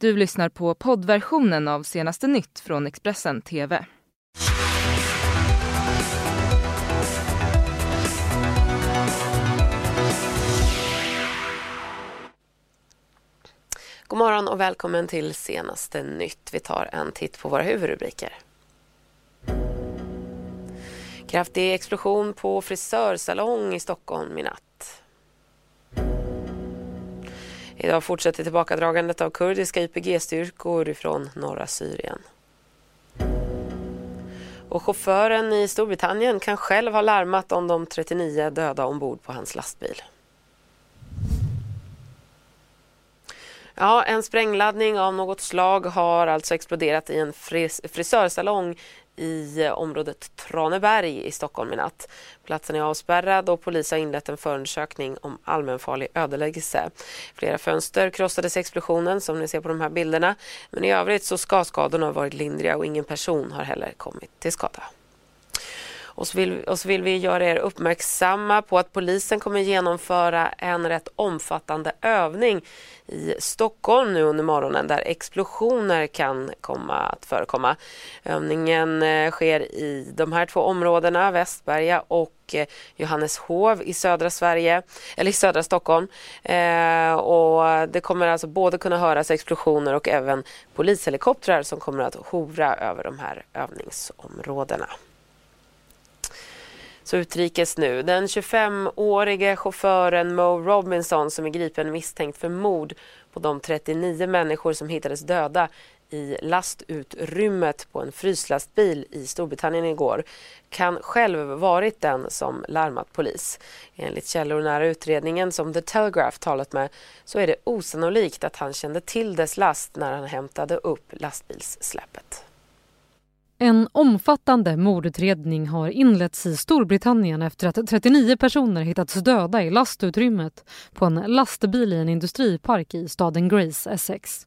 Du lyssnar på poddversionen av senaste nytt från Expressen TV. God morgon och välkommen till senaste nytt. Vi tar en titt på våra huvudrubriker. Kraftig explosion på frisörsalong i Stockholm i natt. Idag fortsätter tillbakadragandet av kurdiska YPG-styrkor från norra Syrien. Och chauffören i Storbritannien kan själv ha larmat om de 39 döda ombord på hans lastbil. Ja, en sprängladdning av något slag har alltså exploderat i en fris frisörsalong i området Traneberg i Stockholm i natt. Platsen är avspärrad och polis har inlett en förundersökning om allmänfarlig ödeläggelse. Flera fönster krossades i explosionen som ni ser på de här bilderna. Men i övrigt så ska skadorna ha varit lindriga och ingen person har heller kommit till skada. Och så, vill, och så vill vi göra er uppmärksamma på att polisen kommer genomföra en rätt omfattande övning i Stockholm nu under morgonen där explosioner kan komma att förekomma. Övningen eh, sker i de här två områdena, Västberga och eh, Johanneshov i södra Sverige, eller i södra Stockholm. Eh, och det kommer alltså både kunna höras explosioner och även polishelikoptrar som kommer att hovra över de här övningsområdena. Så utrikes nu. Den 25-årige chauffören Mo Robinson som är gripen misstänkt för mord på de 39 människor som hittades döda i lastutrymmet på en fryslastbil i Storbritannien igår kan själv varit den som larmat polis. Enligt källor nära utredningen som The Telegraph talat med så är det osannolikt att han kände till dess last när han hämtade upp lastbilssläpet. En omfattande mordutredning har inletts i Storbritannien efter att 39 personer hittats döda i lastutrymmet på en lastbil i en industripark i staden Grace, Essex.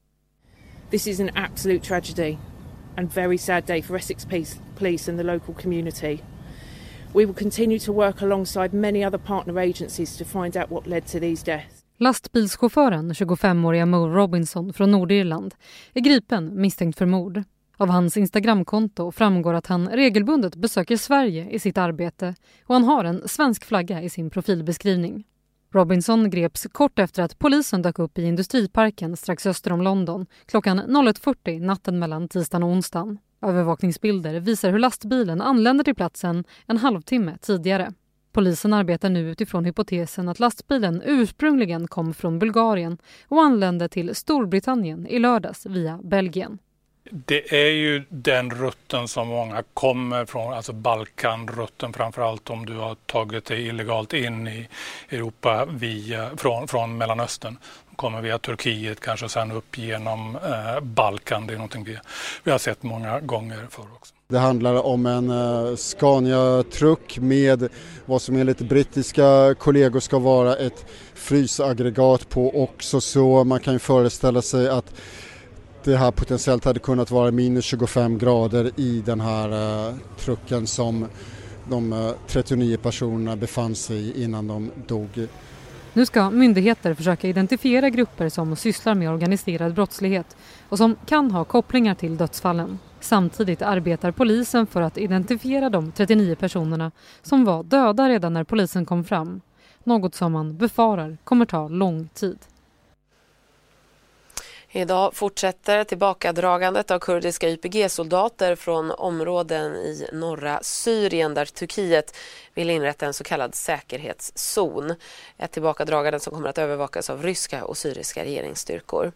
This is an absolute tragedy and very sad day for Essex Police and the local community. We will continue to work alongside many other partner agencies to find out what led to these deaths. Lastbilschauffören, 25-åriga Mo Robinson från Nordirland, är gripen misstänkt för mord. Av hans Instagramkonto framgår att han regelbundet besöker Sverige i sitt arbete och han har en svensk flagga i sin profilbeskrivning. Robinson greps kort efter att polisen dök upp i industriparken strax öster om London klockan 01.40 natten mellan tisdagen och onsdagen. Övervakningsbilder visar hur lastbilen anländer till platsen en halvtimme tidigare. Polisen arbetar nu utifrån hypotesen att lastbilen ursprungligen kom från Bulgarien och anlände till Storbritannien i lördags via Belgien. Det är ju den rutten som många kommer från, alltså Balkanrutten framförallt om du har tagit dig illegalt in i Europa via, från, från Mellanöstern. kommer via Turkiet, kanske sen upp genom eh, Balkan. Det är någonting vi, vi har sett många gånger förr också. Det handlar om en eh, Scania-truck med vad som enligt brittiska kollegor ska vara ett frysaggregat på också så man kan ju föreställa sig att det här potentiellt hade kunnat vara minus 25 grader i den här uh, trucken som de eh, uh, 39 personerna befann sig i innan de dog. Nu ska myndigheter försöka identifiera grupper som sysslar med organiserad brottslighet och som kan ha kopplingar till dödsfallen. Samtidigt arbetar polisen för att identifiera de 39 personerna som var döda redan när polisen kom fram. Något som man befarar kommer ta lång tid. Idag fortsätter tillbakadragandet av kurdiska YPG-soldater från områden i norra Syrien där Turkiet vill inrätta en så kallad säkerhetszon. Ett tillbakadragande som kommer att övervakas av ryska och syriska regeringsstyrkor.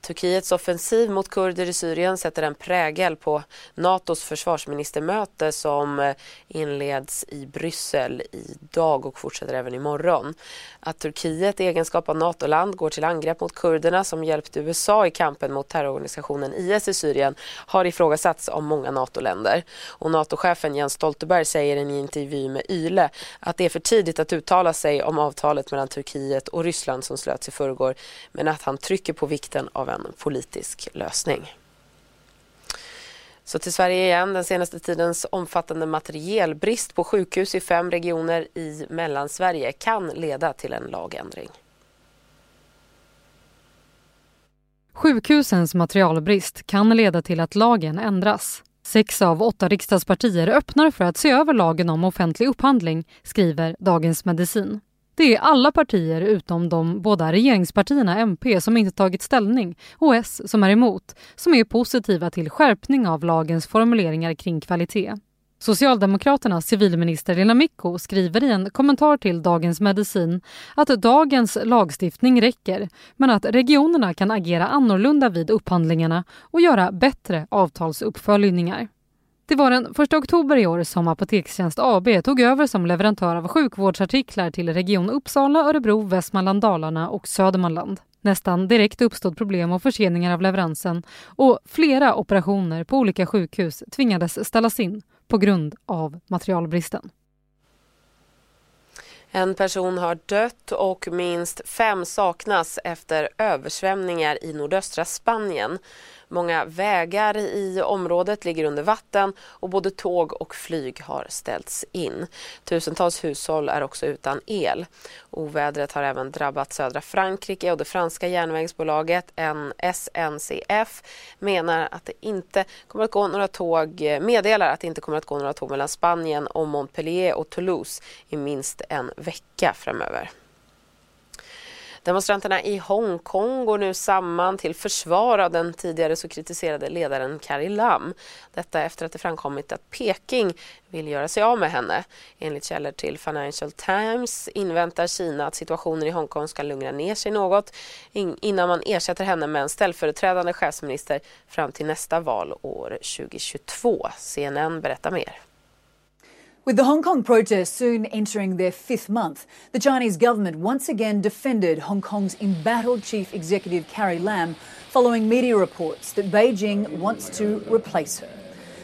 Turkiets offensiv mot kurder i Syrien sätter en prägel på Natos försvarsministermöte som eh, inleds i Bryssel idag och fortsätter även imorgon. Att Turkiet i egenskap av NATO-land går till angrepp mot kurderna som hjälpt USA i kampen mot terrororganisationen IS i Syrien har ifrågasatts av många NATO-länder. Och NATO-chefen Jens Stoltenberg säger i en intervju med Yle att det är för tidigt att uttala sig om avtalet mellan Turkiet och Ryssland som slöts i förrgår men att han trycker på vikten av en politisk lösning. Så till Sverige igen. Den senaste tidens omfattande materielbrist på sjukhus i fem regioner i Mellansverige kan leda till en lagändring. Sjukhusens materialbrist kan leda till att lagen ändras. Sex av åtta riksdagspartier öppnar för att se över lagen om offentlig upphandling, skriver Dagens Medicin. Det är alla partier utom de båda regeringspartierna MP som inte tagit ställning och S som är emot, som är positiva till skärpning av lagens formuleringar kring kvalitet. Socialdemokraternas civilminister Lena Micko skriver i en kommentar till Dagens Medicin att dagens lagstiftning räcker men att regionerna kan agera annorlunda vid upphandlingarna och göra bättre avtalsuppföljningar. Det var den 1 oktober i år som Apotekstjänst AB tog över som leverantör av sjukvårdsartiklar till Region Uppsala, Örebro, Västmanland, Dalarna och Södermanland. Nästan direkt uppstod problem och förseningar av leveransen och flera operationer på olika sjukhus tvingades ställas in på grund av materialbristen. En person har dött och minst fem saknas efter översvämningar i nordöstra Spanien. Många vägar i området ligger under vatten och både tåg och flyg har ställts in. Tusentals hushåll är också utan el. Ovädret har även drabbat södra Frankrike och det franska järnvägsbolaget SNCF menar att det inte kommer att gå några tåg, meddelar att det inte kommer att gå några tåg mellan Spanien och Montpellier och Toulouse i minst en vecka framöver. Demonstranterna i Hongkong går nu samman till försvar av den tidigare så kritiserade ledaren Carrie Lam. Detta efter att det framkommit att Peking vill göra sig av med henne. Enligt källor till Financial Times inväntar Kina att situationen i Hongkong ska lugna ner sig något innan man ersätter henne med en ställföreträdande chefsminister fram till nästa val år 2022. CNN berättar mer. With the Hong Kong protests soon entering their fifth month, the Chinese government once again defended Hong Kong's embattled chief executive Carrie Lam following media reports that Beijing wants to replace her.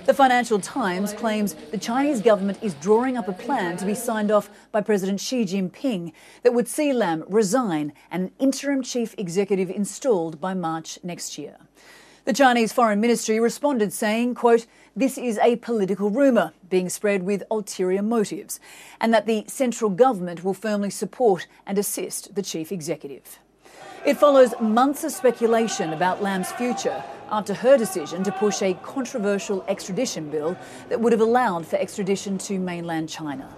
The Financial Times claims the Chinese government is drawing up a plan to be signed off by President Xi Jinping that would see Lam resign and an interim chief executive installed by March next year. The Chinese Foreign Ministry responded saying, quote, this is a political rumour being spread with ulterior motives, and that the central government will firmly support and assist the chief executive. It follows months of speculation about Lam's future after her decision to push a controversial extradition bill that would have allowed for extradition to mainland China.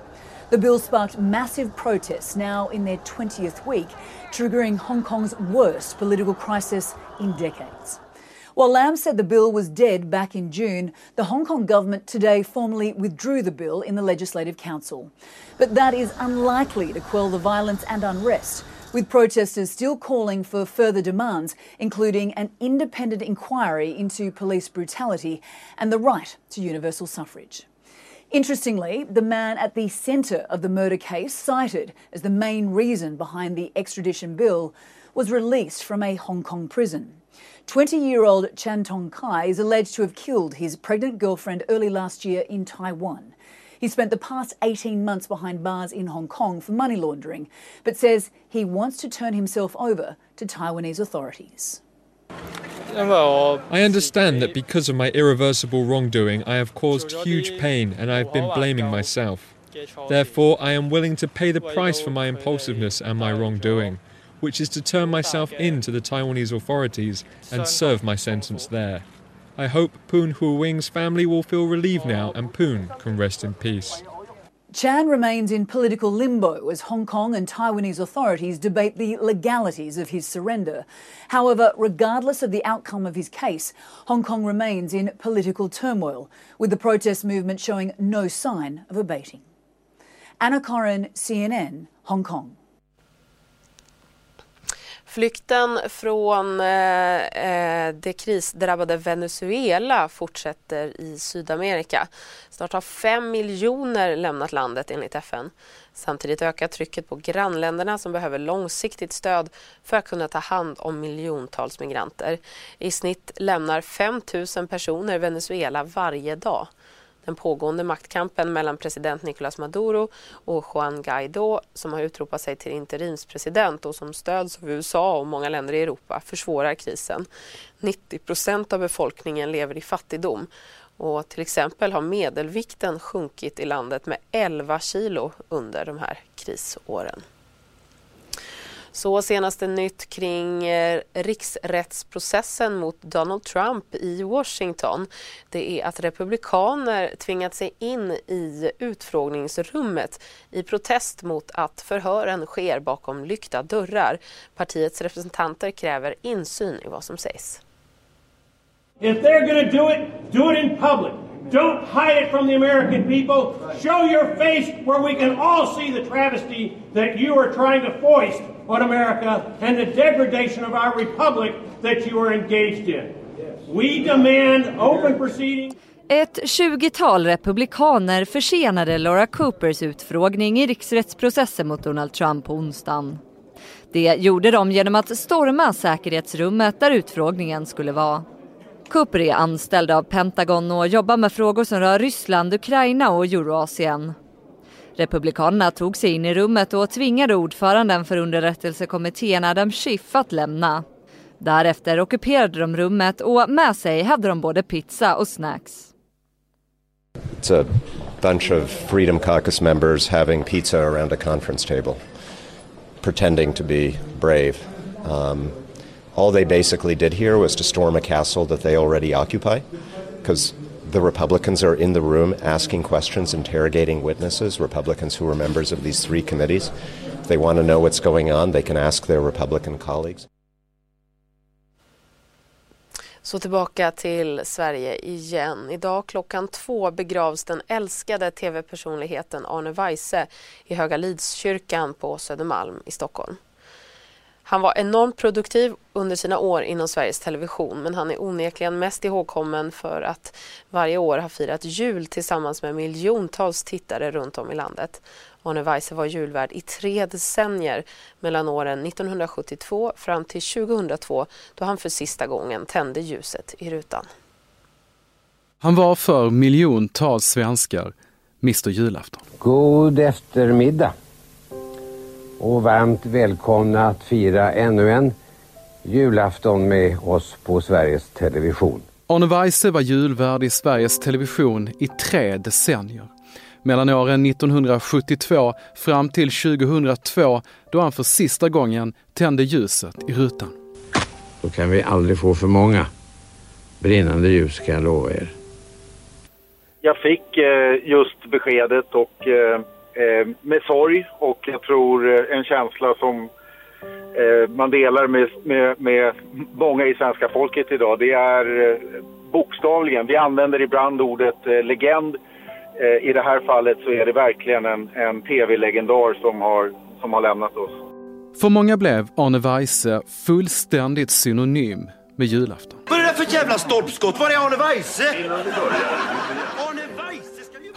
The bill sparked massive protests now in their 20th week, triggering Hong Kong's worst political crisis in decades. While Lam said the bill was dead back in June, the Hong Kong government today formally withdrew the bill in the Legislative Council. But that is unlikely to quell the violence and unrest, with protesters still calling for further demands, including an independent inquiry into police brutality and the right to universal suffrage. Interestingly, the man at the centre of the murder case, cited as the main reason behind the extradition bill, was released from a Hong Kong prison. 20 year old Chan Tong Kai is alleged to have killed his pregnant girlfriend early last year in Taiwan. He spent the past 18 months behind bars in Hong Kong for money laundering, but says he wants to turn himself over to Taiwanese authorities. I understand that because of my irreversible wrongdoing, I have caused huge pain and I have been blaming myself. Therefore, I am willing to pay the price for my impulsiveness and my wrongdoing which is to turn myself in to the Taiwanese authorities and serve my sentence there. I hope Poon Hu Wing's family will feel relieved now and Poon can rest in peace. Chan remains in political limbo as Hong Kong and Taiwanese authorities debate the legalities of his surrender. However, regardless of the outcome of his case, Hong Kong remains in political turmoil, with the protest movement showing no sign of abating. Anna Corin, CNN, Hong Kong. Flykten från eh, eh, det krisdrabbade Venezuela fortsätter i Sydamerika. Snart har fem miljoner lämnat landet enligt FN. Samtidigt ökar trycket på grannländerna som behöver långsiktigt stöd för att kunna ta hand om miljontals migranter. I snitt lämnar 5 000 personer Venezuela varje dag. Den pågående maktkampen mellan president Nicolás Maduro och Juan Guaidó som har utropat sig till interimspresident och som stöds av USA och många länder i Europa försvårar krisen. 90 procent av befolkningen lever i fattigdom och till exempel har medelvikten sjunkit i landet med 11 kilo under de här krisåren. Så senaste nytt kring eh, riksrättsprocessen mot Donald Trump i Washington. Det är att republikaner tvingat sig in i utfrågningsrummet i protest mot att förhören sker bakom lyckta dörrar. Partiets representanter kräver insyn i vad som sägs. If they're going to do it, do it in public. Don't hide it from the American people. Show your face where we can all see the travesty that you are trying to foist on America and the degradation of our republic that you are engaged in. We demand open proceedings. Ett 20-tal republikaner försenade Laura Coopers utfrågning i riksrättsprocessen mot Donald Trump på onsdagen. Det gjorde de genom att storma säkerhetsrummet där utfrågningen skulle vara. Cooper är anställd av Pentagon och jobbar med frågor som rör Ryssland, Ukraina och Euroasien. Republikanerna tog sig in i rummet och tvingade ordföranden för underrättelsekommittén Adam Schiff att lämna. Därefter ockuperade de rummet och med sig hade de både pizza och snacks. It's a bunch of Freedom Caucus members having pizza around a conference table, pretending to be brave. Um, all they basically did here was to storm a castle that they already occupy, because the Republicans are in the room asking questions, interrogating witnesses, Republicans who are members of these three committees. If they want to know what's going on, they can ask their Republican colleagues. Så tillbaka till Sverige igen. Idag klockan två begravs den älskade tv-personligheten Arne Weise i Höga Lidskyrkan på Södermalm i Stockholm. Han var enormt produktiv under sina år inom Sveriges Television men han är onekligen mest ihågkommen för att varje år ha firat jul tillsammans med miljontals tittare runt om i landet. Arne Weise var julvärd i tre decennier mellan åren 1972 fram till 2002 då han för sista gången tände ljuset i rutan. Han var för miljontals svenskar Mr Julafton. God eftermiddag och varmt välkomna att fira ännu en julafton med oss på Sveriges Television. Arne Weise var julvärd i Sveriges Television i tre decennier. Mellan åren 1972 fram till 2002 då han för sista gången tände ljuset i rutan. Då kan vi aldrig få för många brinnande ljus kan jag lova er. Jag fick eh, just beskedet och eh, med sorg och jag tror eh, en känsla som eh, man delar med, med, med många i svenska folket idag. Det är eh, bokstavligen, vi använder ibland ordet eh, legend. Eh, I det här fallet så är det verkligen en, en tv-legendar som har, som har lämnat oss. För många blev Arne Weise fullständigt synonym med julafton. Vad är det där för jävla stolpskott? Var är Arne Weise?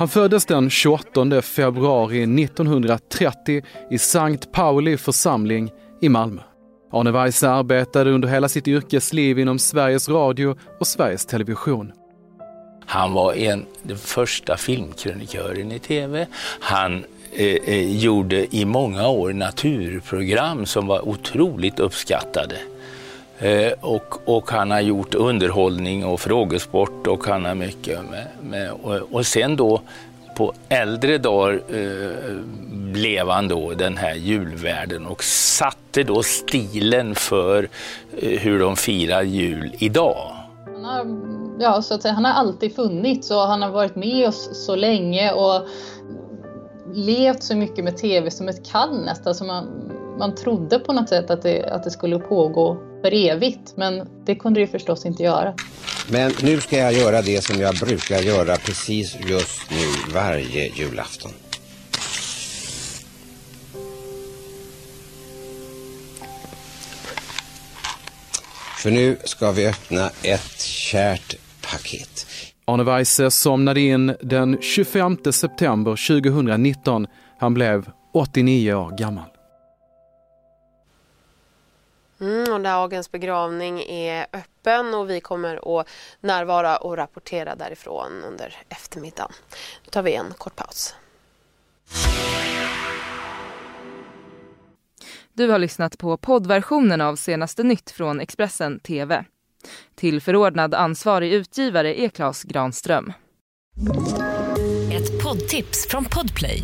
Han föddes den 28 februari 1930 i Sankt Pauli församling i Malmö. Arne Weise arbetade under hela sitt yrkesliv inom Sveriges Radio och Sveriges Television. Han var en, den första filmkrönikören i tv. Han eh, eh, gjorde i många år naturprogram som var otroligt uppskattade. Eh, och, och, han har gjort underhållning och frågesport och han har mycket med, med och, och, sen då på äldre dagar eh, blev han då den här julvärden och satte då stilen för eh, hur de firar jul idag. Han har, ja, så att säga, han har alltid funnits och han har varit med oss så länge och levt så mycket med tv som ett kall nästan. Så man, man trodde på något sätt att det, att det skulle pågå för evigt, men det kunde det förstås inte göra. Men nu ska jag göra det som jag brukar göra precis just nu varje julafton. För nu ska vi öppna ett kärt paket. Arne Weise somnade in den 25 september 2019. Han blev 89 år gammal. Mm, och dagens begravning är öppen och vi kommer att närvara och rapportera därifrån under eftermiddagen. Nu tar vi en kort paus. Du har lyssnat på poddversionen av senaste nytt från Expressen TV. Tillförordnad ansvarig utgivare är Klas Granström. Ett poddtips från Podplay.